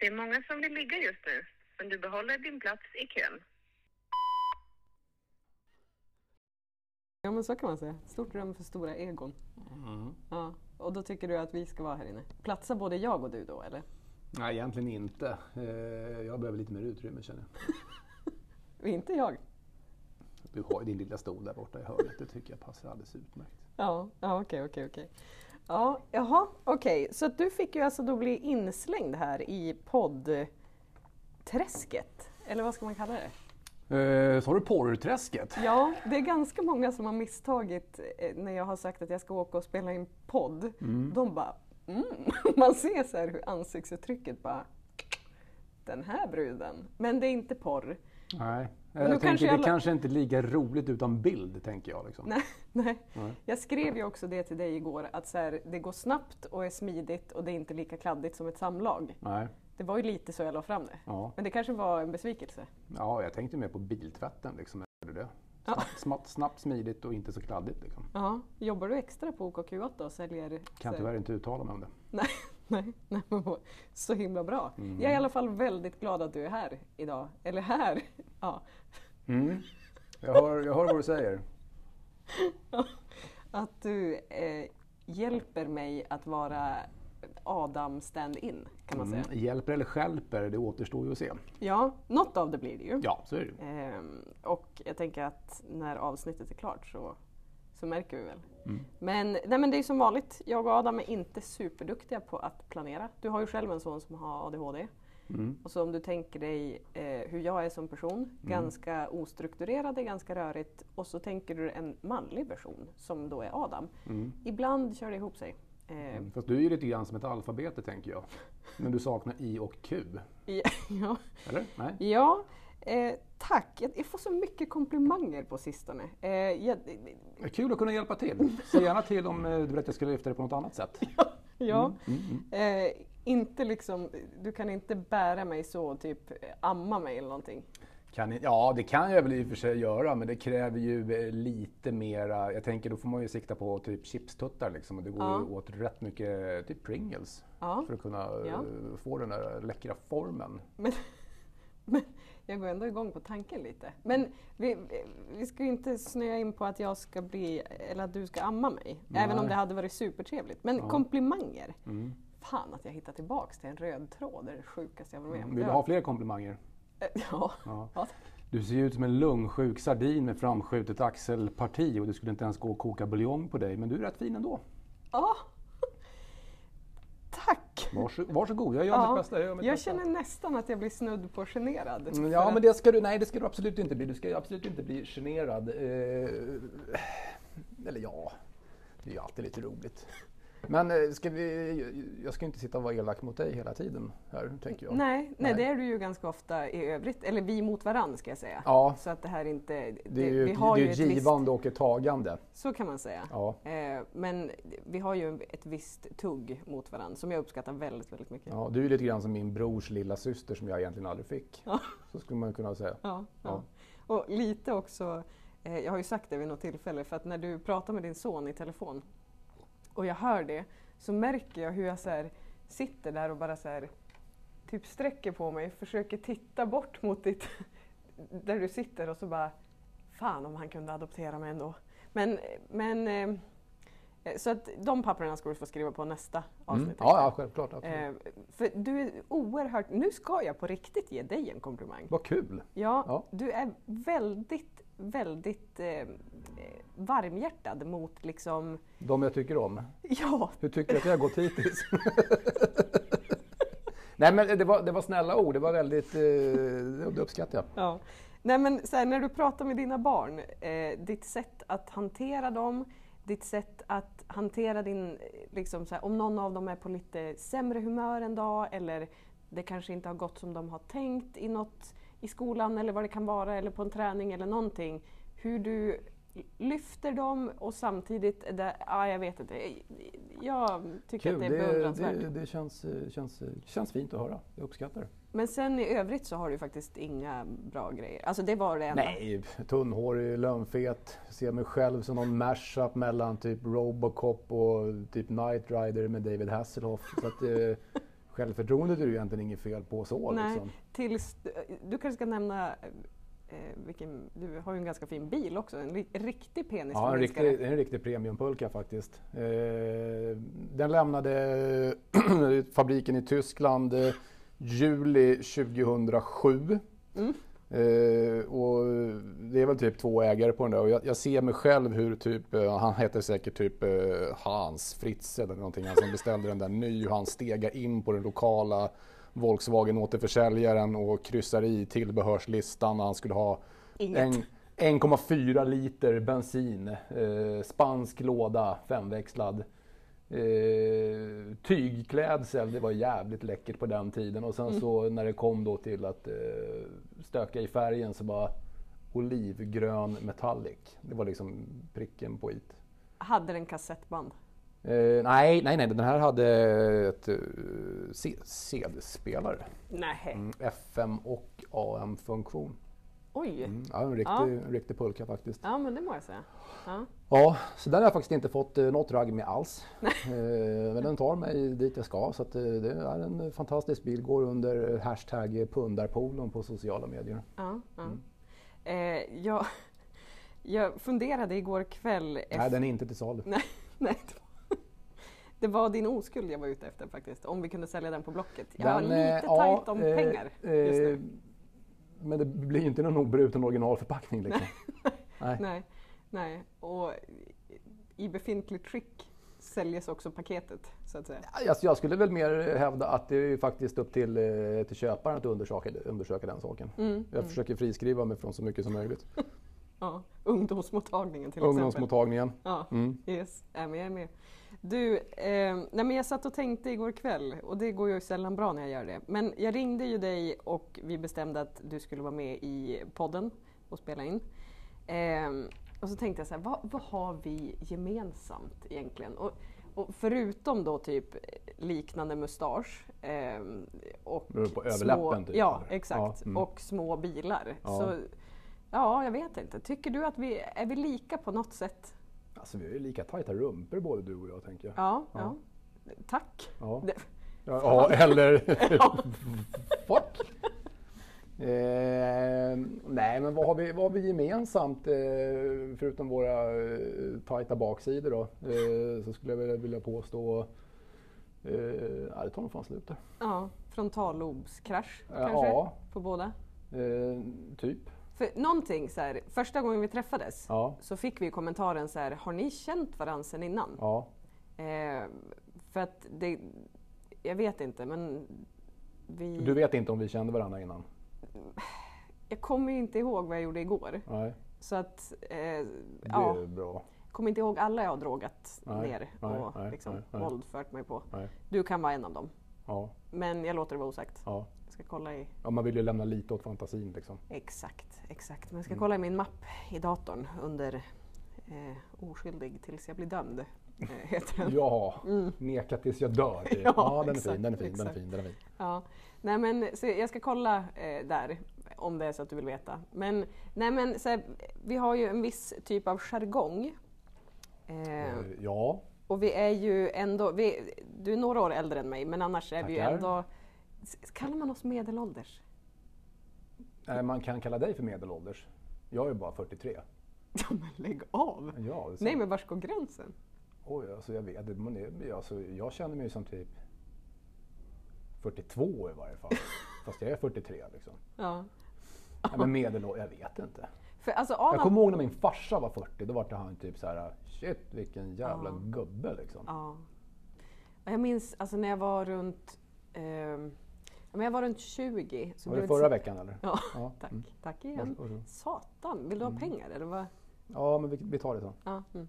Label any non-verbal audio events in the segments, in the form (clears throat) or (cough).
Det är många som vill ligga just nu, men du behåller din plats i kön. Ja men så kan man säga. Stort rum för stora egon. Ja. Och då tycker du att vi ska vara här inne? Platsar både jag och du då eller? Nej, egentligen inte. Eh, Jag behöver lite mer utrymme känner jag. (laughs) Inte jag. Du har ju din lilla stol där borta i hörnet. Det tycker jag passar alldeles utmärkt. Ja, ja okej, okej, okej. Ja, jaha, okej. Så att du fick ju alltså då bli inslängd här i poddträsket. Eller vad ska man kalla det? Eh, så har du porrträsket. Ja, det är ganska många som har misstagit eh, när jag har sagt att jag ska åka och spela in podd. De bara mm. (laughs) Man ser så här hur ansiktsuttrycket bara den här bruden. Men det är inte porr. Nej, jag kanske tänker, jag det kanske inte är lika roligt utan bild, tänker jag. Liksom. Nej, nej. Nej. Jag skrev ju också det till dig igår att så här, det går snabbt och är smidigt och det är inte lika kladdigt som ett samlag. Nej. Det var ju lite så jag la fram det. Ja. Men det kanske var en besvikelse. ja, jag tänkte mer på biltvätten. Liksom. Det det? Ja. Snabbt, snabbt, snabbt, smidigt och inte så kladdigt. Liksom. Ja, jobbar du extra på OKQ8 och säljer? Kan tyvärr inte uttala mig om det. Nej, (laughs) nej, nej men så himla bra. Mm. Jag är i alla fall väldigt glad att du är här idag. Eller här, (laughs) ja. Mm. Jag, hör, jag hör vad du säger. (laughs) Att du eh, hjälper mig att vara Adam stand-in kan man säga. Mm. Hjälper eller stjälper, det återstår ju att se. Ja, något av det blir det ju. Ja, så är det ju. Ehm, och jag tänker att när avsnittet är klart så, så märker vi väl. Mm. Men, nej men det är som vanligt, jag och Adam är inte superduktiga på att planera. Du har ju själv en son som har ADHD. Mm. Och så om du tänker dig eh, hur jag är som person, ganska ostrukturerad, är ganska rörigt. Och så tänker du en manlig version som då är Adam. Mm. Ibland kör det ihop sig. Eh, Mm. Fast du är ju lite grann som ett alfabete, tänker jag. Men du saknar I och Q. (laughs) ja, Eller? Nej? ja eh, tack. Jag, får så mycket komplimanger på sistone. Eh, jag, Det är Kul att kunna hjälpa till. Säg gärna till om eh, du vill att jag ska lyfta det på något annat sätt. (laughs) Ja, Mm, mm. eh, inte liksom, du kan inte bära mig så, typ amma mig eller någonting. Kan, ja, det kan jag väl i och för sig göra, men det kräver ju eh, lite mera. Jag tänker då får man ju sikta på typ chipstuttar liksom. Och det går Ja. ju åt rätt mycket typ Pringles Ja. för att kunna Ja. få den där läckra formen. Men, (laughs) men jag går ändå igång på tanken lite. Men vi, vi- ska ju inte snöa in på att jag ska bli, eller att du ska amma mig. Även om Nej. det hade varit supertrevligt. Men Ja. komplimanger. Mm. Fan att jag hittar tillbaks till en röd tråd. Det är det sjukaste jag varit med om. Vill du ha fler komplimanger? var- Ja. Ja. ja. Du ser ut som en lungsjuk sardin med framskjutet axelparti och det skulle inte ens gå att koka buljong på dig, men du är rätt fin ändå. ja. Tack! Varsågod, varsågod jag gör Ja, mitt bästa. Jag, gör mitt Jag bästa. känner nästan att jag blir snudd på generad. Mm, Ja, men det ska du, nej det ska du absolut inte bli. Du ska absolut inte bli generad. Eh, eller ja, det är ju alltid lite roligt. Men eh, ska vi, jag ska inte sitta och vara elak mot dig hela tiden här, tänker jag. Nej, nej, Nej. det är du ju ganska ofta i övrigt. Eller vi mot varandra ska jag säga. Ja, Så att det här inte... Det, det är ju vi har det ju ett ett visst, givande och ett tagande. Så kan man säga. Ja, Eh, men vi har ju ett visst tugg mot varandra som jag uppskattar väldigt, väldigt mycket. ja, du är lite grann som min brors lilla syster som jag egentligen aldrig fick. Ja. Så skulle man kunna säga. Ja, ja. Ja. Och lite också, eh, jag har ju sagt det vid något tillfälle, för att när du pratar med din son i telefon och jag hör det så märker jag hur jag så här, sitter där och bara så här, typ sträcker på mig, försöker titta bort mot ditt, (laughs) där du sitter och så bara, fan om han kunde adoptera mig ändå. Men, men eh, så att de papperna ska du få skriva på nästa avsnitt. Mm. Ja, ja, självklart. Absolut. Eh, för du är oerhört, nu ska jag på riktigt ge dig en komplimang. Vad kul! Ja, Ja. du är väldigt, väldigt eh, varmhjärtad mot liksom, De jag tycker om. ja, Hur tycker du att jag har gått hittills? (laughs) Nej men det var, det var snälla ord, det var väldigt, eh, det uppskattar jag. ja. Nej men så här, när du pratar med dina barn, eh, ditt sätt att hantera dem, ditt sätt att hantera din, eh, liksom så här, om någon av dem är på lite sämre humör en dag eller det kanske inte har gått som de har tänkt i något i skolan eller vad det kan vara eller på en träning eller någonting. Hur du lyfter dem och samtidigt, det, ja, jag vet inte, jag tycker Kul, att det är det, beundransvärt. det, det känns, eh, känns, eh, känns fint att höra. Jag uppskattar det. Men sen i övrigt så har du faktiskt inga bra grejer. Alltså det var det enda. Nej, tunnhårig, lönnfet. Ser mig själv som någon mashup mellan typ Robocop och typ Knight Rider med David Hasselhoff. Så att, eh, (laughs) Självförtroendet är det ju egentligen inget fel på så. Nej, Liksom. tills, du kanske ska nämna eh, vilken, du har ju en ganska fin bil också, en ri- riktig Ja, en riktig, en riktig premiumpulka faktiskt. Eh, den lämnade (clears throat) fabriken i Tyskland eh, juli 2007. Mm. Eh, och det är väl typ två ägare på den där och jag, jag ser mig själv hur typ, eh, han heter säkert typ eh, Hans Fritze eller någonting, han som beställde den där ny och han stegar in på den lokala Volkswagen återförsäljaren och kryssar i tillbehörslistan och han skulle ha Inget. en, 1,4 liter bensin, spansk låda, femväxlad. Eh, tygklädsel, det var jävligt läckert på den tiden. Och sen Mm. så när det kom då till att eh, stöka i färgen så bara olivgrön metallic. Det var liksom pricken på it. Hade den kassettband? Eh, nej, nej, nej, den här hade ett eh, C- CD-spelare. Mm, FM och AM-funktion. Oj. Mm, ja, en riktig, Ja. en riktig pulka faktiskt. Ja, men det må jag säga. Ja. Ja, så där har jag faktiskt inte fått eh, något ragg med alls. (laughs) Eh, men den tar mig dit jag ska så eh, det är en fantastisk bil. Går under hashtag pundarpolon på sociala medier. Ja, ja. Mm. Eh, jag, (laughs) jag funderade igår kväll Nej, efter... den är inte till salu. (laughs) Nej, var, det var din oskuld jag var ute efter faktiskt. Om vi kunde sälja den på Blocket. Jag har Den, lite eh, tajt om eh, pengar just nu. Men det blir inte någon obruten originalförpackning liksom. (laughs) Nej. Nej, nej. Och i befintligt skick säljes också paketet så att säga. Jag, jag skulle väl mer hävda att det är faktiskt upp till, eh, till köparen att undersöka, undersöka den saken. Mm, Jag försöker friskriva mig från så mycket som möjligt. (laughs) Ja, ungdomsmottagningen till exempel. Ungdomsmottagningen. Ja, Mm. yes, är med, jag är med. Du, eh, nej men jag satt och tänkte igår kväll och det går ju sällan bra när jag gör det. Men jag ringde ju dig och vi bestämde att du skulle vara med i podden och spela in. Eh, och så tänkte jag så här, vad, vad har vi gemensamt egentligen? Och, och förutom då typ liknande mustasch eh, och på små, överläppen, typ, Ja, eller? exakt. Ja, mm. Och små bilar. Ja. Så, ja, jag vet inte. Tycker du att vi är vi lika på något sätt? Alltså vi har ju lika tajta rumpor både du och jag tänker jag. Ja, ja. Ja. tack. Ja, (laughs) ja, eller (laughs) fuck. Eh, nej, men vad har vi, vad har vi gemensamt eh, förutom våra eh, tajta baksidor då? Eh, så skulle jag vilja, vilja påstå eh, ja, det tar nog fan slut där. ja, frontallobskrasch kanske ja. på båda. Eh, typ. För någonting så här, första gången vi träffades Ja. så fick vi kommentaren så här, har ni känt varandra sedan innan? Ja. Eh, för att det, jag vet inte men vi, Du vet inte om vi kände varandra innan? jag kommer inte ihåg vad jag gjorde igår. Nej, Så att, eh, det ja, är bra. kommer inte ihåg alla jag har drogat Nej, ner och nej, liksom nej, våldfört mig på. Nej. Du kan vara en av dem. Ja, Men jag låter det vara osagt. ja. Ska kolla i ja, man vill ju lämna lite åt fantasin liksom. Exakt, exakt. Men jag ska Mm. kolla i min mapp i datorn under eh, oskyldig tills jag blir dömd. Eh, heter den. Ja, neka tills jag dör. typ. (laughs) Ja, ja, den är exakt, fin, den är fin, den är fin, den är fin. Ja. Nej, men, så jag ska kolla eh, där om det är så att du vill veta. Men, nej, men så här, vi har ju en viss typ av jargong. Eh, Eh, Ja, och vi är ju ändå, vi, du är några år äldre än mig men annars är vi ju Tackar. ändå, kallar man oss medelålders? eh, man kan kalla dig för medelålders. Jag är bara 43. Ja men lägg av! Ja. Nej men vars går gränsen? Oj, alltså jag vet, alltså, jag känner mig som typ 42 i varje fall. (laughs) Fast jag är 43 liksom. Ja. Nej, men medelålders, jag vet inte. För alltså Jag Adam, kommer ihåg när min farsa var 40, då var det han typ så här, shit vilken jävla Ja. gubbe liksom. Ja. Ja, Jag minns alltså när jag var runt, ja, men jag var runt 20. Så Var det förra veckan eller? Ja, Ja, (laughs) tack. mm. Tack igen. Varsågod. Satan, vill du ha pengar eller vad? Ja, men vi, vi tar det så. Ja, mm.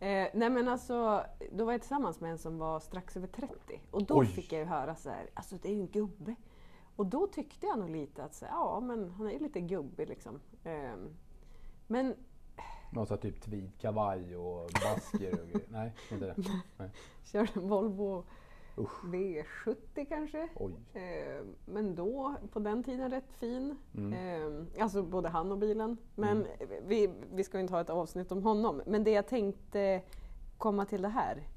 eh, nej men alltså, då var jag tillsammans med en som var strax över 30 och då Oj. fick jag ju höra så här, alltså det är ju en gubbe. Och då tyckte jag nog lite att så, ja men han är ju lite gubbig liksom. Ehm, men Någon sån typ tweedkavaj och basker och (laughs) grejer. Nej, inte det. Nej. körde en Volvo Usch. V70 kanske. Eh, men då, på den tiden, rätt fin. Mm. Eh, alltså både han och bilen. Men vi, vi ska ju inte ha ett avsnitt om honom. Men det jag tänkte komma till det här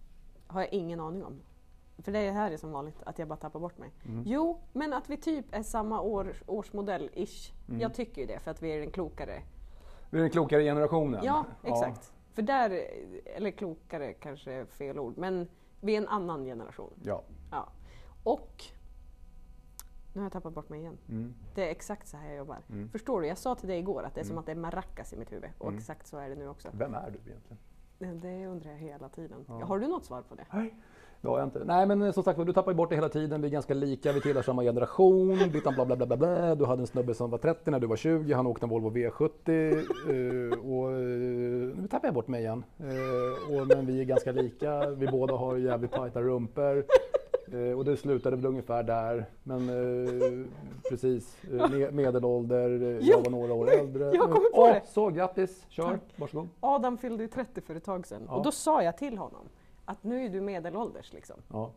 har jag ingen aning om. för det här är som vanligt att jag bara tappar bort mig. Mm. Jo, men att vi typ är samma år, årsmodell-ish. Mm. Jag tycker ju det för att vi är den klokare. Vi är den klokare generationen. Ja, exakt. För där, eller klokare kanske är fel ord, men vi är en annan generation. Ja. Ja. Och nu har jag tappat bort mig igen. Mm. Det är exakt så här jag jobbar. Mm. Förstår du? Jag sa till dig igår att det är som Mm. att det är maracas i mitt huvud. Och Mm. exakt så är det nu också. Vem är du egentligen? Det- Det undrar jag hela tiden. Ja. Har du något svar på det? Nej. Det har jag inte. Nej men som sagt du tappar bort det hela tiden. Vi är ganska lika, vi tillhör samma generation. Bla bla bla bla bla. Du hade en snubbe som var 30 när du var 20. Han åkte en Volvo V70. eh, och eh, nu tappar jag bort mig igen. Eh, och, men vi är ganska lika. Vi båda har jävligt tajta rumpor. Eh, och det slutade väl ungefär där. Men eh, precis, eh, me- medelålder. eh, Jag var några år äldre. jag kommit på det. Så grattis, kör, Tack. varsågod. Adam fyllde ju 30 för ett tag sedan. Ja. Och då sa jag till honom att nu är du medelålders liksom. Ja,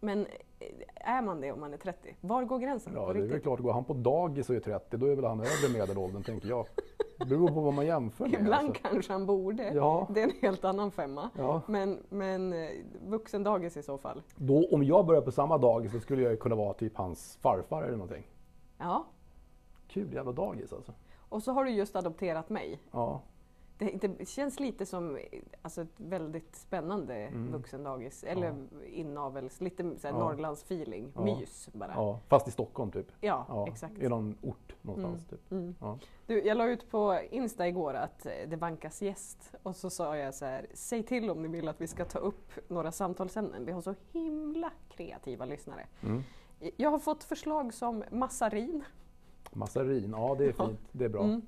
Men eh, är man det om man är 30? Var går gränsen? ja på det är väl klart. Går han på dagis och är 30 då är väl han övre medelåldern tänker jag. Det beror på vad man jämför med. Ibland alltså. kanske han borde. Ja, Det är en helt annan femma. ja. Men, men eh, vuxendagis i så fall. Då, om jag börjar på samma dagis så skulle jag kunna vara typ hans farfar eller någonting. Ja. Kul jävla dagis alltså. Och så har du just adopterat mig. Ja, Det, det känns lite som alltså, ett väldigt spännande Mm. vuxendagis. Eller inavels, lite såhär Ja. Norrlandsfeeling. Ja. Mys bara. Ja, ja, fast i Stockholm typ. Ja, exakt. I någon ort någonstans typ. Mm. Ja. Du, jag la ut på Insta igår att eh, det vankas gäst och så sa jag så här, säg till om ni vill att vi ska ta upp några samtalsämnen. Vi har så himla kreativa lyssnare. Mm. Jag har fått förslag som massarin, Massarin, ja det är Ja. fint. Det är bra.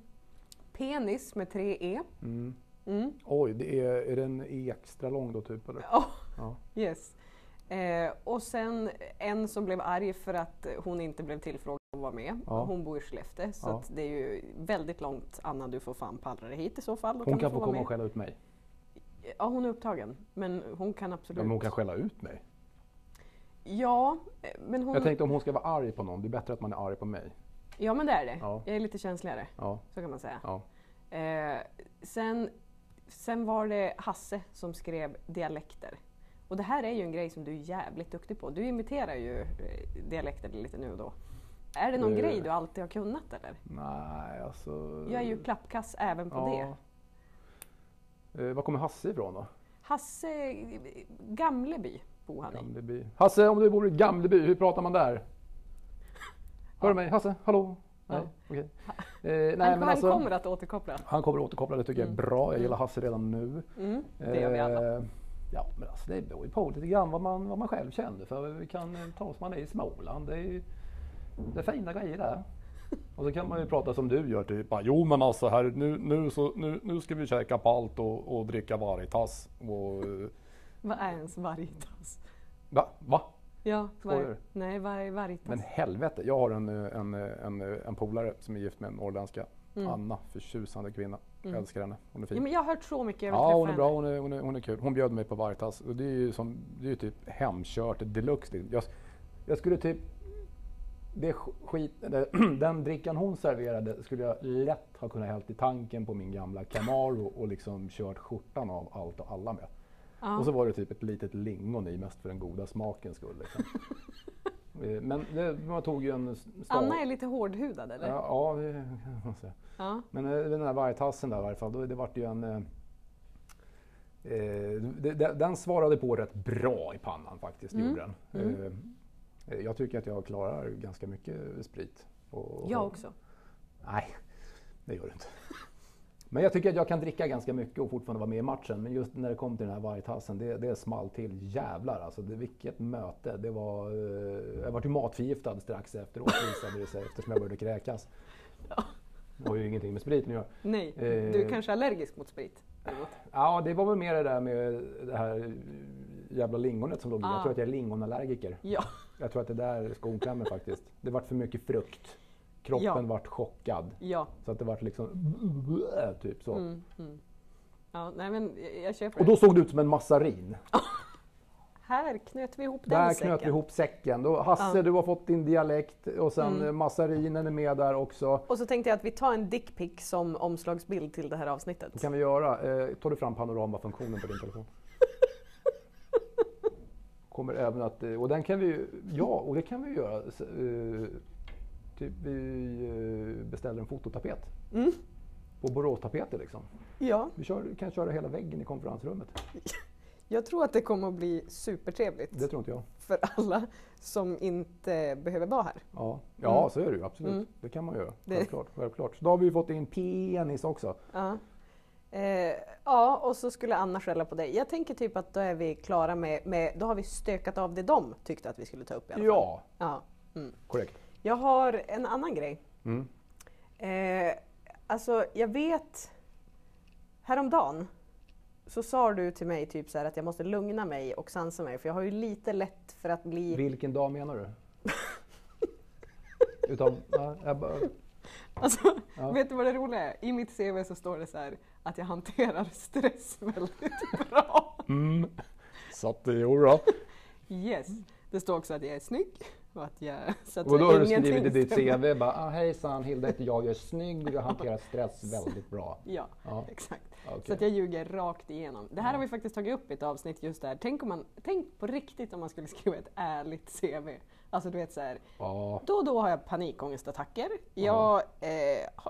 Penis med tre E. Mm. Mm. Oj, det är, är den E extra lång då typ eller? Ja, Ja. (laughs) yes. Eh, och sen en som blev arg för att hon inte blev tillfrågad att vara med. Ja. Hon bor i Skellefteå så Ja. det är ju väldigt långt Anna du får fan pallra dig hit i så fall. Hon du kan få komma med. och skälla ut mig. Ja hon är upptagen men hon kan absolut. Ja, men hon kan skälla ut mig. Ja, men hon... Jag tänkte om hon ska vara arg på någon, det är bättre att man är arg på mig. Ja men det är det. Ja. Jag är lite känsligare, Ja, så kan man säga. ja. Eh, sen, sen var det Hasse som skrev dialekter. Och det här är ju en grej som du är jävligt duktig på. Du imiterar ju eh, dialekter lite nu och då. Är det någon Eh. grej du alltid har kunnat eller? Nej, alltså... Jag är ju klappkass även på det. Eh, var kommer Hasse ifrån då? Hasse Gamleby bor han i. Gamleby. Hasse, om du bor i Gamleby, hur pratar man där? Hör du mig? Hasse, hallå? Nej, Ja. okej. (laughs) Eh, nej, Han, men han alltså, kommer att återkoppla. han kommer att återkoppla, det tycker jag är Mm. bra. Jag gillar Hasse redan nu. Mm, det gör vi alla. Eh, Ja, men alltså det beror ju på lite grann vad man, vad man själv känner för. Vi kan eh, ta oss man är i Småland. Det är, ju- det är fina grejer där. Och så kan man ju prata som du gör, typ bara, jo men alltså här, nu, nu, så, nu, nu ska vi käka palt och, och dricka Varitas. Och, eh, Vad är ens Varitas? va? va? Ja, var, nej, var, Varitas. Men helvete, jag har en, en, en, en polare som är gift med en norrländska. Mm. Anna, förtjusande kvinna. Mm. Älskar henne, hon är fin. ja, men jag har hört så mycket, jag vill Ja, hon är bra. Hon är, hon, är, hon är kul. Hon bjöd mig på Varitas och det är ju, som, det är typ hemkört deluxe. Jag, jag skulle typ... Det skit, (clears throat) den drickan hon serverade skulle jag lätt ha kunnat hällt i tanken på min gamla Camaro och liksom kört skjortan av allt och alla med. Ja. Och så var det typ ett litet lingon i, mest för den goda smakens skull. Liksom. (laughs) Eh, Men det, man tog ju en stav. Anna är lite hårdhudad eller? Ja, ja det kan man säga. Ja. Men eh, den här vargtassen där i varje fall, då, det vart ju en... Eh, eh, det- det- den svarade på rätt bra i pannan faktiskt, Mm. gjorde den. Mm. Eh, jag tycker att jag klarar ganska mycket sprit. Och, Jag också. Nej, det gör du inte. (laughs) Men jag tycker att jag kan dricka ganska mycket och fortfarande vara med i matchen. Men just när det kom till den här vargtassen, det, det small till jävlar alltså. Det, vilket möte. Det var, eh, jag var ju matförgiftad strax efteråt (laughs) visade det sig eftersom jag började kräkas. Ja. Det har ju ingenting med spriten att göra. Nej, Eh. du är kanske allergisk mot sprit? däremot. Ja, det var väl mer det där med det här jävla lingonet som låg i. Ah. Jag tror att jag är lingonallergiker. Ja. Jag tror att det där skon klämmer faktiskt. Det vart för mycket frukt. Kroppen Ja. vart chockad. Ja. Så att det vart liksom typ så. Mm, mm. Ja, nej men jag köper Och det. då såg det ut som en massarin. (laughs) Här knöt vi ihop den Där säcken. knöt vi ihop säcken. Då, Hasse, Ja. du har fått din dialekt och sen Mm. massarinen är med där också. Och så tänkte jag att vi tar en dickpic som omslagsbild till det här Det avsnittet. kan vi göra. Eh, tar du fram panoramafunktionen på din telefon? (laughs) kommer även att, eh, och den kan vi ju, ja och det kan vi ju göra. Eh, Typ vi eh, beställer en fototapet. Mm. På Boråstapeter liksom. Ja, Vi kör, kan köra hela väggen i konferensrummet. (laughs) jag tror att det kommer att bli supertrevligt Det tror inte jag. för alla som inte behöver vara här. Ja, ja Mm. så är det ju absolut. Mm. Det kan man göra. Självklart, självklart. Så då har vi fått in penis också. Ja. Eh, ja, och så skulle Anna skälla på dig. Jag tänker typ att då är vi klara med, med då har vi stökat av det de tyckte att vi skulle ta upp i alla fall. Ja, ja. Mm. korrekt. Jag har en annan grej. Mm. Eh, alltså, jag vet... Häromdagen så sa du till mig typ så här att jag måste lugna mig och sansa mig för jag har ju lite lätt för att bli... Vilken dag menar du? (laughs) Utav, ja, bara, Alltså, Ja. Vet du vad det roliga är? I mitt CV så står det så här att jag hanterar stress (laughs) väldigt bra. mm. Så att, jodå. Yes. Det står också att jag är snygg och att jag... (laughs) Så att Och då har du skrivit i ditt. CV bara, ah, hejsan Hilda heter jag, jag är snygg och jag hanterar stress (laughs) väldigt bra. Ja, Ja, exakt. okej. Så att jag ljuger rakt igenom. Det här har vi faktiskt tagit upp i ett avsnitt just där. Tänk, om man, tänk på riktigt om man skulle skriva ett ärligt CV. Alltså du vet så här, ja, då och då har jag panikångestattacker. Jag eh,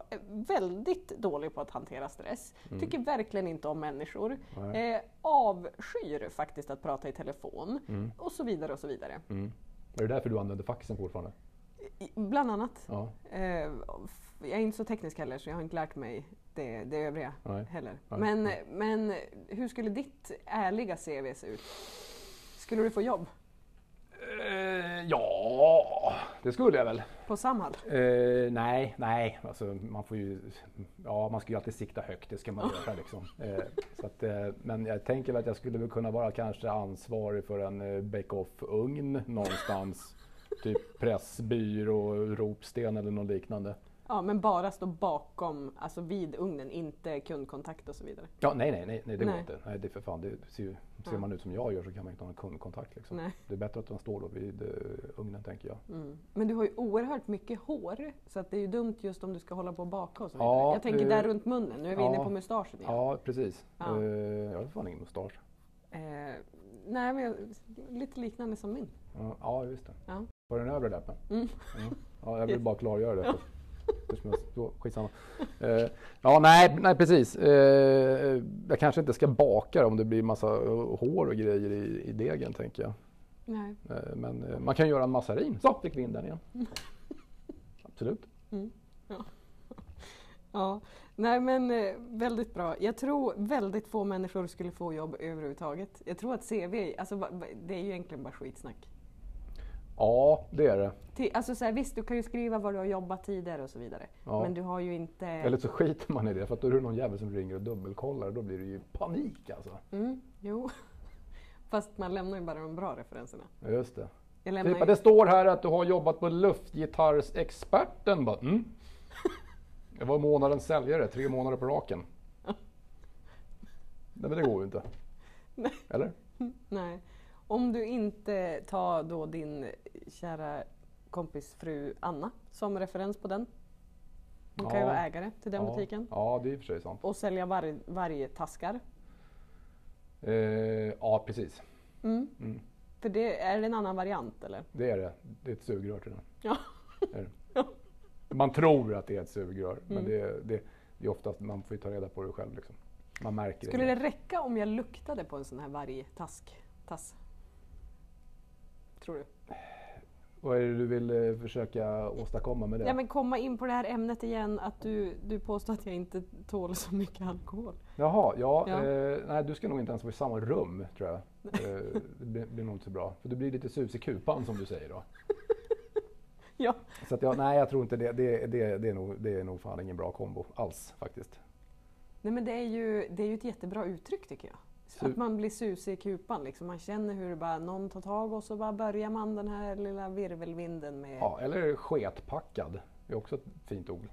är väldigt dålig på att hantera stress. Tycker verkligen inte om människor. Mm. Eh, avskyr faktiskt att prata i telefon. Mm. Och så vidare och så vidare. mm. Är det därför du använder faxen fortfarande? Bland annat. Ja, Eh, jag är inte så teknisk heller så jag har inte lärt mig det, det övriga nej. heller. Nej, Men, nej. men hur skulle ditt ärliga CV se ut? Skulle du få jobb Eh, ja, det skulle jag väl. På Samhall? Eh, nej, nej, alltså man får ju, ja man ska ju alltid sikta högt, det ska man göra (laughs) liksom. Eh, så att, eh, men jag tänker väl att jag skulle kunna vara kanske ansvarig för en eh, bake-off-ugn någonstans. typ Pressbyrå, Ropsten eller något liknande. Ja, men bara stå bakom, alltså vid ugnen, inte kundkontakt och så vidare. Ja, nej, nej, nej, nej det går inte. Nej, det för fan, det ser, ju- ser Ja. man ut som jag gör så kan man inte ha någon kundkontakt liksom. Nej. Det är bättre att man står då vid eh, ugnen tänker jag. Mm. Men du har ju oerhört mycket hår, så att det är ju dumt just om du ska hålla på och baka och så vidare. Ja, jag tänker eh, där runt munnen, nu är vi inne ja. på mustaschen igen. Ja, precis. Ja. Eh, jag har fan ingen mustasch. Eh, nej, men jag, lite liknande som min. Ja, just det. Ja. På den övre läppen? Mm. Ja. ja, jag vill bara klargöra det. (laughs) (laughs) Skitsamma. Eh, ja, nej, nej precis. Eh, jag kanske inte ska baka om det blir massa eh, hår och grejer i, i degen tänker jag. Nej. Eh, men eh, man kan göra en massarin. Så fick vi in den igen. (laughs) Absolut. (laughs) Ja, nej men eh, väldigt bra. Jag tror väldigt få människor skulle få jobb överhuvudtaget. Jag tror att CV, alltså det är ju egentligen bara skitsnack. Ja, det är det. Ti- Alltså så här, visst, du kan ju skriva var du har jobbat tidigare och så vidare. Ja. Men du har ju inte... Eller så skiter man i det för att då är det någon jävel som ringer och dubbelkollar och då blir det ju panik alltså. Mm, jo. (laughs) Fast man lämnar ju bara de bra referenserna. Just det. Typ ju... det står här att du har jobbat på luftgitarrsexperten. Bara, mm. (laughs) Jag var månadens säljare, tre månader på raken. Nej men det går ju inte. Eller? Nej. Om du inte tar då din kära kompis fru Anna som referens på den. Hon kan ju Ja. vara ägare till den ja. butiken. Ja, det är i och för sig sant. Och sälja varg, vargtaskar. Eh, ja, precis. Mm. Mm. För det är det en annan variant eller? Det är det. Det är ett sugrör till den. Ja. Det. Ja. Man tror att det är ett sugrör, men Mm. det, är, det, det är oftast, man får ju ta reda på det själv. Liksom. Man märker Skulle det. det räcka om jag luktade på en sån här vargtask? Tass? Tror du? Vad är det du vill eh, försöka åstadkomma med det? Ja men komma in på det här ämnet igen att du, du påstår att jag inte tål så mycket alkohol. Jaha, ja. Ja. Eh, nej, du ska nog inte ens vara i samma rum tror jag. (laughs) Eh, det blir, blir nog inte så bra. För du blir lite sus i kupan som du säger då. (laughs) Ja. Så att jag, nej, jag tror inte det. Det, det, det, är nog, det är nog fan ingen bra kombo alls faktiskt. Nej men det är ju, det är ju ett jättebra uttryck tycker jag. Su- Att man blir susig i kupan liksom. Man känner hur det bara, någon tar tag och så bara börjar man den här lilla virvelvinden med... Ja, eller sketpackad. Det är också ett fint ord.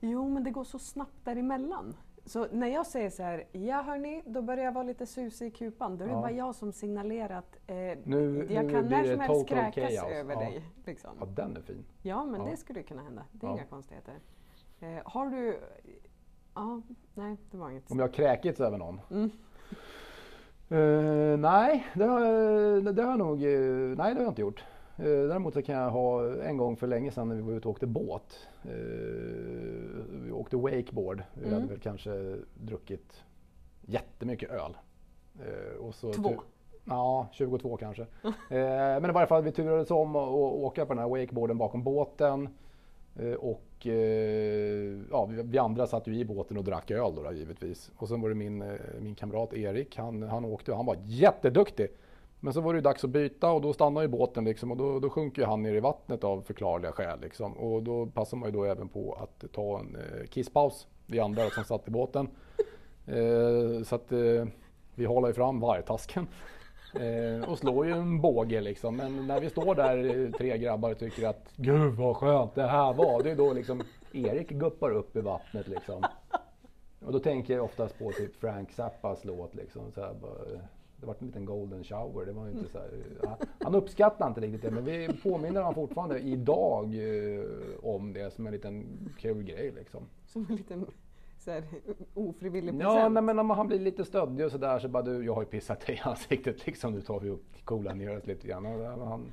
Jo men det går så snabbt däremellan. Så när jag säger så här, ja hörni, då börjar jag vara lite susig i kupan. Då är det Ja. bara jag som signalerar att eh, Nu- jag nu kan när som helst kräkas chaos. över Ja. dig. Liksom. Ja, den är fin. Ja, men Ja. det skulle kunna hända. Det är inga konstigheter. Eh, har du... Ja, nej, det var inget. Om jag har kräkits över någon? Mm. Eh, nej, det har, det har jag nog eh, nej, det har jag inte gjort. Eh, däremot så kan jag ha en gång för länge sedan när vi var ute och åkte båt. Eh, vi åkte wakeboard. Vi Mm. hade väl kanske druckit jättemycket öl. Och så Två. Ja, 22 kanske. (laughs) men i varje fall vi turades om att att åka på den här wakeboarden bakom båten. Eh, och eh, ja, vi, andra satt ju i båten och drack öl då, då givetvis. Och sen var det min, eh, min kamrat Erik, han, han åkte och han var jätteduktig. Men så var det dags att byta och då stannade ju båten liksom och då, då sjunker ju han ner i vattnet av förklarliga skäl. Liksom. Och då passar man ju då även på att ta en kisspaus, vi andra som satt i båten. (laughs) Så att vi håller ju fram vargtasken. Eh, och slår ju en båge liksom. Men när vi står där eh, tre grabbar och tycker att Gud vad skönt det här var. Det är då liksom Erik guppar upp i vattnet liksom. Och då tänker jag oftast på typ Frank Zappas låt liksom. Så här, bara, eh, det var en liten golden shower. Det var inte så här, eh, han uppskattar inte riktigt det men vi påminner honom fortfarande idag eh, om det som en liten kul grej liksom. Som en liten så här, (laughs) ofrivillig present. Ja, nej, men om han blir lite stöddig och sådär så bara du, jag har ju pissat dig i ansiktet liksom. Nu tar vi upp coola ner oss lite grann. Och han,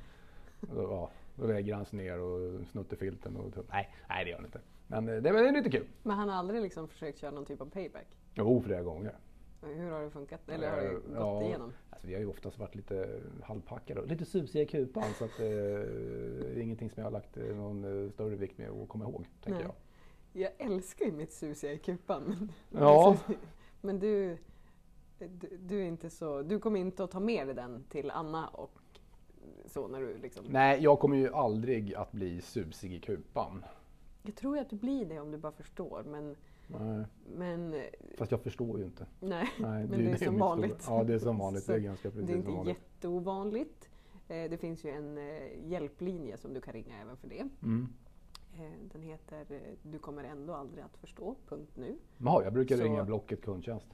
då, ja, då lägger han sig ner och snuttar filten och nej, nej det gör han inte. Men eh, det är väl lite kul. Men han har aldrig liksom försökt köra någon typ av payback? Jo, flera gånger. Hur har det funkat? Eller har det gått Ja, igenom? Alltså, vi har ju oftast varit lite halvpackade och lite susiga i kupan så att, eh, det är ingenting som jag har lagt eh, någon eh, större vikt med att komma ihåg, tänker Nej. jag. Jag älskar ju mitt susiga i kupan. Men, Ja. (laughs) men du, du, du är inte så... Du kommer inte att ta med dig den till Anna och så när du liksom... Nej, jag kommer ju aldrig att bli susig i kupan. Jag tror ju att du blir det om du bara förstår men... Nej, Men fast jag förstår ju inte. nej, Nej, men det är som vanligt. Stora. Ja, det är som vanligt. Det är ganska precis det är inte vanligt. jätteovanligt. Eh, Det finns ju en eh, hjälplinje som du kan ringa även för det. Mm. Eh, Den heter eh, Du kommer ändå aldrig att förstå, punkt nu. Jaha, jag brukar Så- ringa Blocket kundtjänst.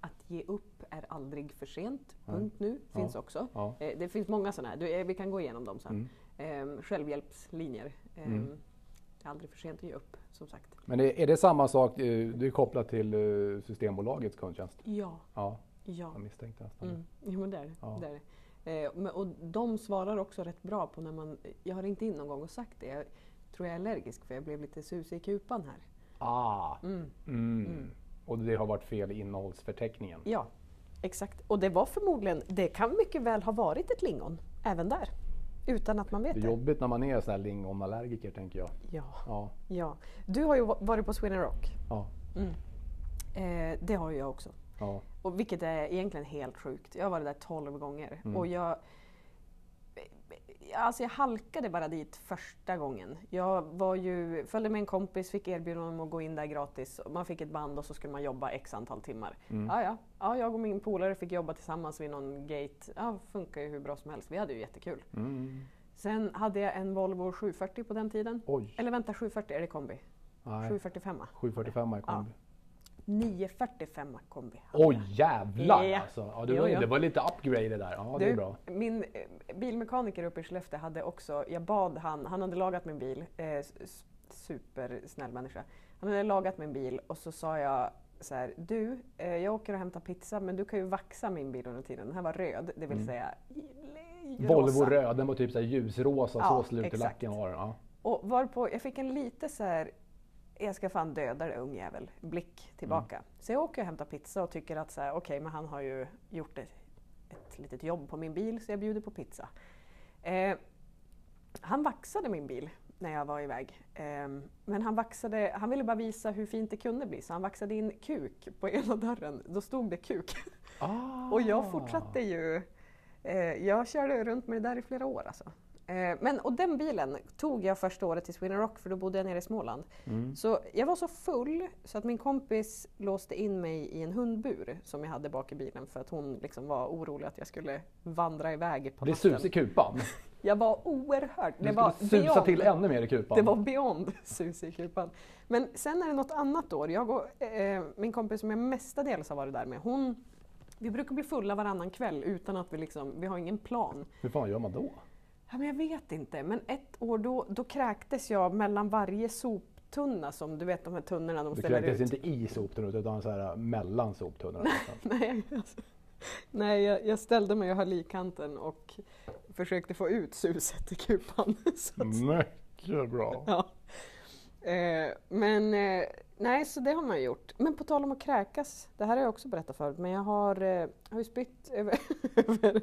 Att ge upp är aldrig för sent, punkt nu, Ja. finns också. Ja. Eh, Det finns många sådana här, Du, vi kan gå igenom dem sen. Mm. Eh, Självhjälpslinjer. Eh, Mm. Det är aldrig för sent att ge upp, som sagt. Men är, det samma sak, det är kopplat till Systembolagets kundtjänst? Ja, Ja, ja. jag misstänkte nästan Mm. Jo, men där, Ja. där. Eh, och de svarar också rätt bra på när man... Jag har ringt in någon gång och sagt det. Tror jag är allergisk för jag blev lite susig i kupan här. Ah, Mm. mm. Och det har varit fel i innehållsförteckningen? Ja, exakt. Och det var förmodligen, det kan mycket väl ha varit ett lingon även där. Utan att man vet Det det. är jobbigt när man är sån här lingonallergiker tänker jag. Ja, Ja, ja. Du har ju va- varit på Sweden Rock. ja, Eh, det har ju jag också. ja. Och vilket är egentligen helt sjukt. Jag har varit där 12 gånger. Mm. Och jag, alltså jag halkade bara dit första gången. Jag var ju, följde med en kompis, fick erbjudande om att gå in där gratis. Man fick ett band och så skulle man jobba x antal timmar. Mm. Ja, ja. ja, jag och min polare fick jobba tillsammans vid någon gate. Ja, funkar ju hur bra som helst. Vi hade ju jättekul. Mm. Sen hade jag en Volvo 740 på den tiden. Oj, Eller vänta, 740, är det kombi? nej. 745. 745 i kombi. 945 kombi. Oj jag. jävlar Ja. alltså! Ja, det, Jo, var, jo. det var lite upgrade där. Ja, det är Du, bra. Min eh, bilmekaniker uppe i Skellefteå hade också, jag bad han, han hade lagat min bil, eh, supersnäll människa. Han hade lagat min bil och så sa jag så här, du, eh, jag åker och hämtar pizza men du kan ju vaxa min bil under tiden. Den här var röd, det vill Mm. säga i- Volvo rosa. röd, den var typ så här ljusrosa, Ja, så slut i exakt. lacken var den. Ja. Och varpå jag fick en lite så här, jag ska fan döda dig ungjävel, blick tillbaka. Mm. Så jag åker och hämtar pizza och tycker att så här, okej, men han har ju gjort ett, ett litet jobb på min bil så jag bjuder på pizza. Eh, han vaxade min bil när jag var iväg. Eh, men han, vaxade, han ville bara visa hur fint det kunde bli så han vaxade in kuk på (laughs) ena dörren. Då stod det kuk. Ah. Och jag fortsatte ju. Eh, jag körde runt med det där i flera år alltså. Eh, men, och den bilen tog jag första året till Sweden Rock för då bodde jag nere i Småland. Mm. Så jag var så full så att min kompis låste in mig i en hundbur som jag hade bak i bilen för att hon liksom var orolig att jag skulle vandra iväg på natten. sus i kupan. (laughs) Jag var oerhört... Det var susa beyond. till ännu mer i kupan. Det var beyond (laughs) sus i kupan. Men sen är det något annat år. Jag och eh, min kompis som jag mestadels har varit där med, hon vi brukar bli fulla varannan kväll utan att vi liksom, vi har ingen plan. Hur fan gör man då? Ja, men jag vet inte, men ett år då, då kräktes jag mellan varje soptunna som du vet de här tunnorna de Du ställer kräktes ut. inte i soptunnan utan så här mellan soptunnorna. (laughs) Nej, alltså, Nej, jag, jag ställde mig och höll i kanten och försökte få ut suset i kupan. (laughs) Mycket bra. Ja. Eh, men eh, nej, så det har man gjort. Men på tal om att kräkas, det här har jag också berättat förut, men jag har, eh, har ju spytt över, (laughs) över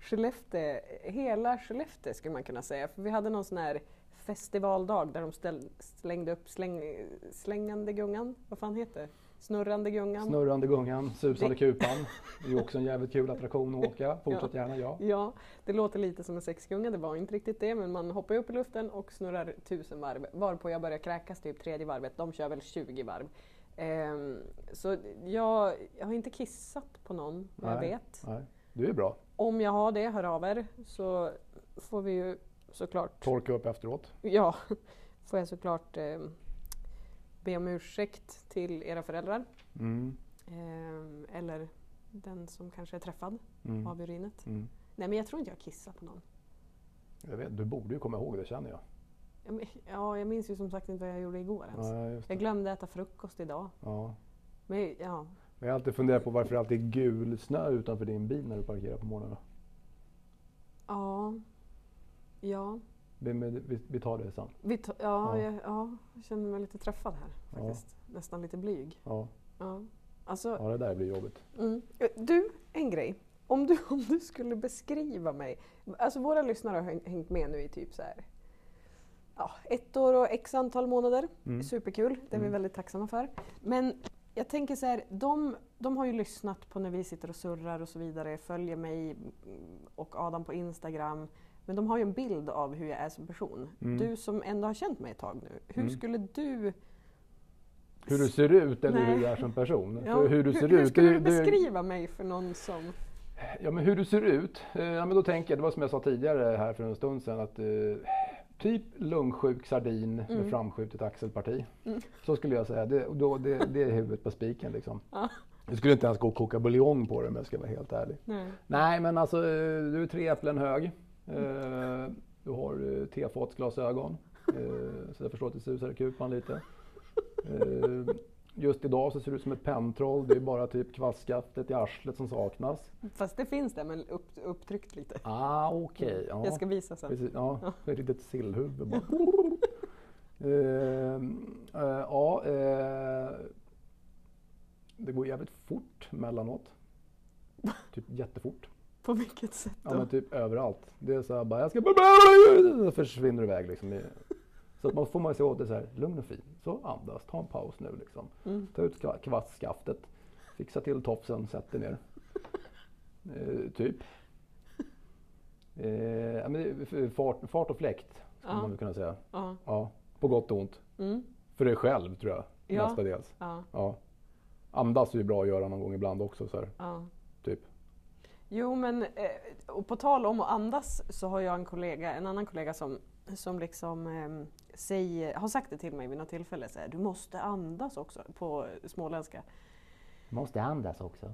Skellefteå, hela Skellefteå skulle man kunna säga. För vi hade någon sån här festivaldag där de ställ, slängde upp släng, slängande gungan, vad fan heter det? Snurrande gungan. Snurrande gungan, susande Det- kupan. Det är också en (laughs) jävligt kul attraktion att åka. Fortsätt gärna, ja. Ja, det låter lite som en sexgunga, det var inte riktigt det, men man hoppar upp i luften och snurrar tusen varv, varpå jag börjar kräkas typ tredje varvet. De kör väl 20 varv. Ehm, så jag, jag har inte kissat på någon, vad jag vet. Nej, du är bra. Om jag har det, hör av er, så får vi ju såklart, Torka upp efteråt. ja, (laughs) får jag såklart ehm, be om ursäkt till era föräldrar. Mm. Ehm, eller den som kanske är träffad Mm. av urinet. Mm. Nej men jag tror inte jag kissar på någon. Jag vet, du borde ju komma ihåg det känner jag. Ja, Ja, jag minns ju som sagt inte vad jag gjorde igår ens. Just Jag glömde äta frukost idag. Ja. Men ja, Men Jag har alltid funderat på varför det alltid är gul snö utanför din bil när du parkerar på morgnarna. ja, ja. Vi, vi, vi tar det sen. Vi ta, ja, Ja. Jag, ja, jag känner mig lite träffad här faktiskt. Nästan lite blyg. Ja, Ja. Alltså, ja det där blir jobbigt. mm. Du, en grej. Om du, om du skulle beskriva mig. Alltså våra lyssnare har häng- hängt med nu i typ så här. Ja, ett år och x antal månader. Mm. Superkul, det är vi Mm. väldigt tacksamma för. Men jag tänker så här, de, de har ju lyssnat på när vi sitter och surrar och så vidare, följer mig och Adam på Instagram. Men de har ju en bild av hur jag är som person. Mm. Du som ändå har känt mig ett tag nu, hur Mm. skulle du... Hur du ser ut eller Nej. hur du är som person. (laughs) Ja, hur du ser hur ut. skulle det- du beskriva mig för någon som... Ja men hur du ser ut. Eh, Ja, men då tänker jag, det var som jag sa tidigare här för en stund sedan att eh, typ lungsjuk sardin Mm. med framskjutet axelparti. Mm. Så skulle jag säga. Det, då, det, det är huvudet på spiken liksom. (laughs) Ja. Jag skulle inte ens gå och koka buljong på det om jag ska vara helt ärlig. Nej. Nej men alltså du är tre äpplen hög. Eh, Du har eh, tefatsglasögon. Eh, Så jag förstår att det susar i kupan lite. Eh, Just idag så ser du ut som ett pentroll. Det är bara typ kvastskaftet i arslet som saknas. Fast det finns det, men upp, upptryckt lite. Ah, okej. Ja. Jag ska visa sen. Precis, ja, Ja. ett litet sillhuvud bara. Eh, eh, ja, eh, det går jävligt fort mellanåt. Typ jättefort. På vilket sätt Ja då? men typ överallt. Det är så här bara, jag ska... Så försvinner iväg liksom. Så att man får man se åt det så här, lugn och fin. Så andas, ta en paus nu liksom. Mm. Ta ut kva- kvastskaftet, fixa till tofsen, sätt dig ner. (laughs) Eh, typ. Eh, men är fart, fart och fläkt, skulle Ja. man kunna säga. Ja. Ja, på gott och ont. Mm. För dig själv tror jag, Ja. mestadels. Ja. Ja. Andas är ju bra att göra någon gång ibland också. Så här, Ja. typ. Jo men, eh, och på tal om att andas så har jag en kollega, en annan kollega som, som liksom eh, säger, har sagt det till mig vid något tillfälle. Så här, du måste andas också på småländska. Måste andas också.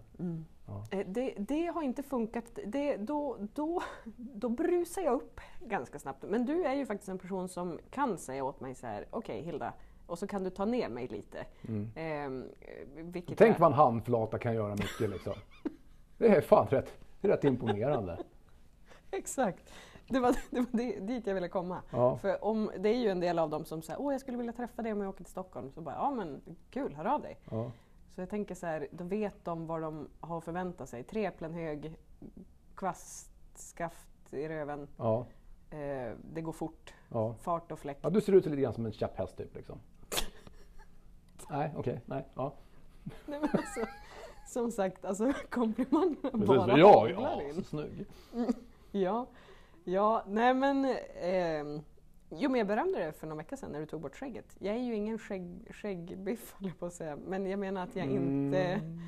Ja. Eh, Det, det har inte funkat. Det, då, då, då brusar jag upp ganska snabbt. Men du är ju faktiskt en person som kan säga åt mig så här, okej Hilda, och så kan du ta ner mig lite. Mm. Ehm, Tänk jag- vad en handflata kan göra mycket liksom. (laughs) Det är fan rätt, det är rätt imponerande. Exakt. Det var, det var dit jag ville komma. Ja. För om, det är ju en del av dem som säger åh jag skulle vilja träffa dig om jag åker till Stockholm. Så bara, ja men kul, hör av dig. Ja. Så jag tänker så här, då vet de vad de har förväntat sig. Tre äpplen hög, kvastskaft i röven, Ja. eh, det går fort, Ja. fart och fläkt. ja, du ser ut lite grann som en käpphäst typ liksom. (laughs) Nej, okej, nej. Ja. Nej, men alltså, som sagt, alltså (laughs) komplimangerna bara haglar ja, in. så snygg. (laughs) Ja, ja, nej men ehm, Jo men jag berömde det för några veckor sedan när du tog bort skägget. Jag är ju ingen skägg, skäggbiff (laughs) höll jag på att säga. Men jag menar att jag inte, Mm.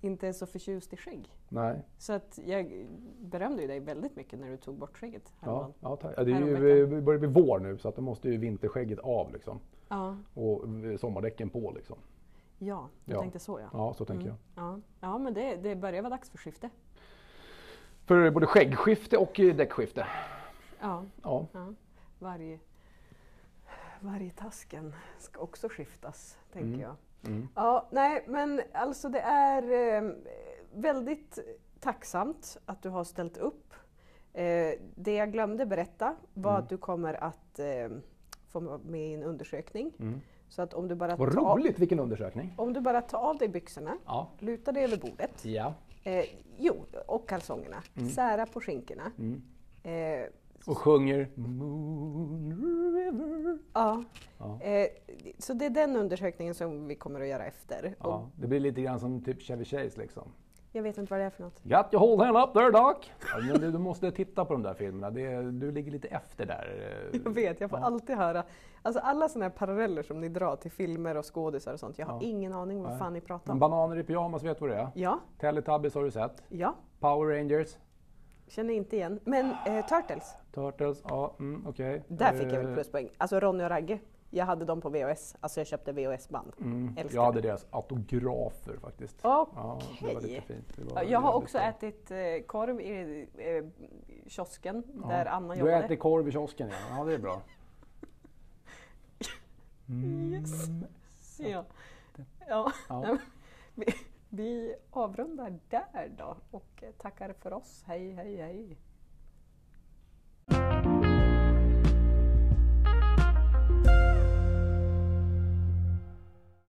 inte är så förtjust i skägg. Nej, Så att jag berömde ju dig väldigt mycket när du tog bort skägget ja, häromdagen. ja, tack. ja, det är ju, börjar bli vår nu så att då måste ju vinterskägget av liksom. Ja, Och sommardäcken på liksom. ja du Ja. tänkte så ja. Ja, så tänker Mm. jag. Ja, ja men det, det börjar vara dags för skifte. För både skäggskifte och eh, däckskifte. Ja, Ja. ja. Varje, varje tasken ska också skiftas, tänker Mm. jag. Mm. Ja, nej men alltså det är eh, väldigt tacksamt att du har ställt upp. Eh, det jag glömde berätta var Mm. att du kommer att eh, få med i en undersökning. Mm. Så att om du bara Vad roligt, vilken undersökning! om du bara tar av dig byxorna, Ja. lutar dig över bordet, ja. Eh, jo, och kalsongerna, sära på skinkorna. Mm. Eh, Och sjunger Moon River. ja. Ja. Eh, så det är den undersökningen som vi kommer att göra efter. Ja, det blir lite grann som typ Chevy Chase liksom. Jag vet inte vad det är för något. Got your whole hand up there Doc! Ja, men du, du måste titta på de där filmerna, det, du ligger lite efter där. (laughs) Jag vet, jag får Ja. alltid höra, alltså alla sådana här paralleller som ni drar till filmer och skådisar och sånt. Jag har Ja. ingen aning vad fan ni pratar Men om. Bananer i pyjamas, vet du vad det är? Ja, Teletubbies har du sett? ja, Power Rangers? känner inte igen. Men eh, Turtles, Turtles? Ja, mm, okej. där fick jag väl Eh, pluspoäng. Alltså Ronny och Ragge, jag hade dem på VHS, alltså jag köpte VHS-band. Mm. Jag hade deras autografer faktiskt. Okej. Okay. Ja, det var lite fint. Var jag har också bra. ätit eh, korv i eh, kiosken ja. där Anna jobbade. Du har ätit korv i kiosken ja, ja det är bra. (laughs) Mm. Yes. Ja. ja. ja. (laughs) vi, vi avrundar där då och tackar för oss. Hej, hej, hej. thank you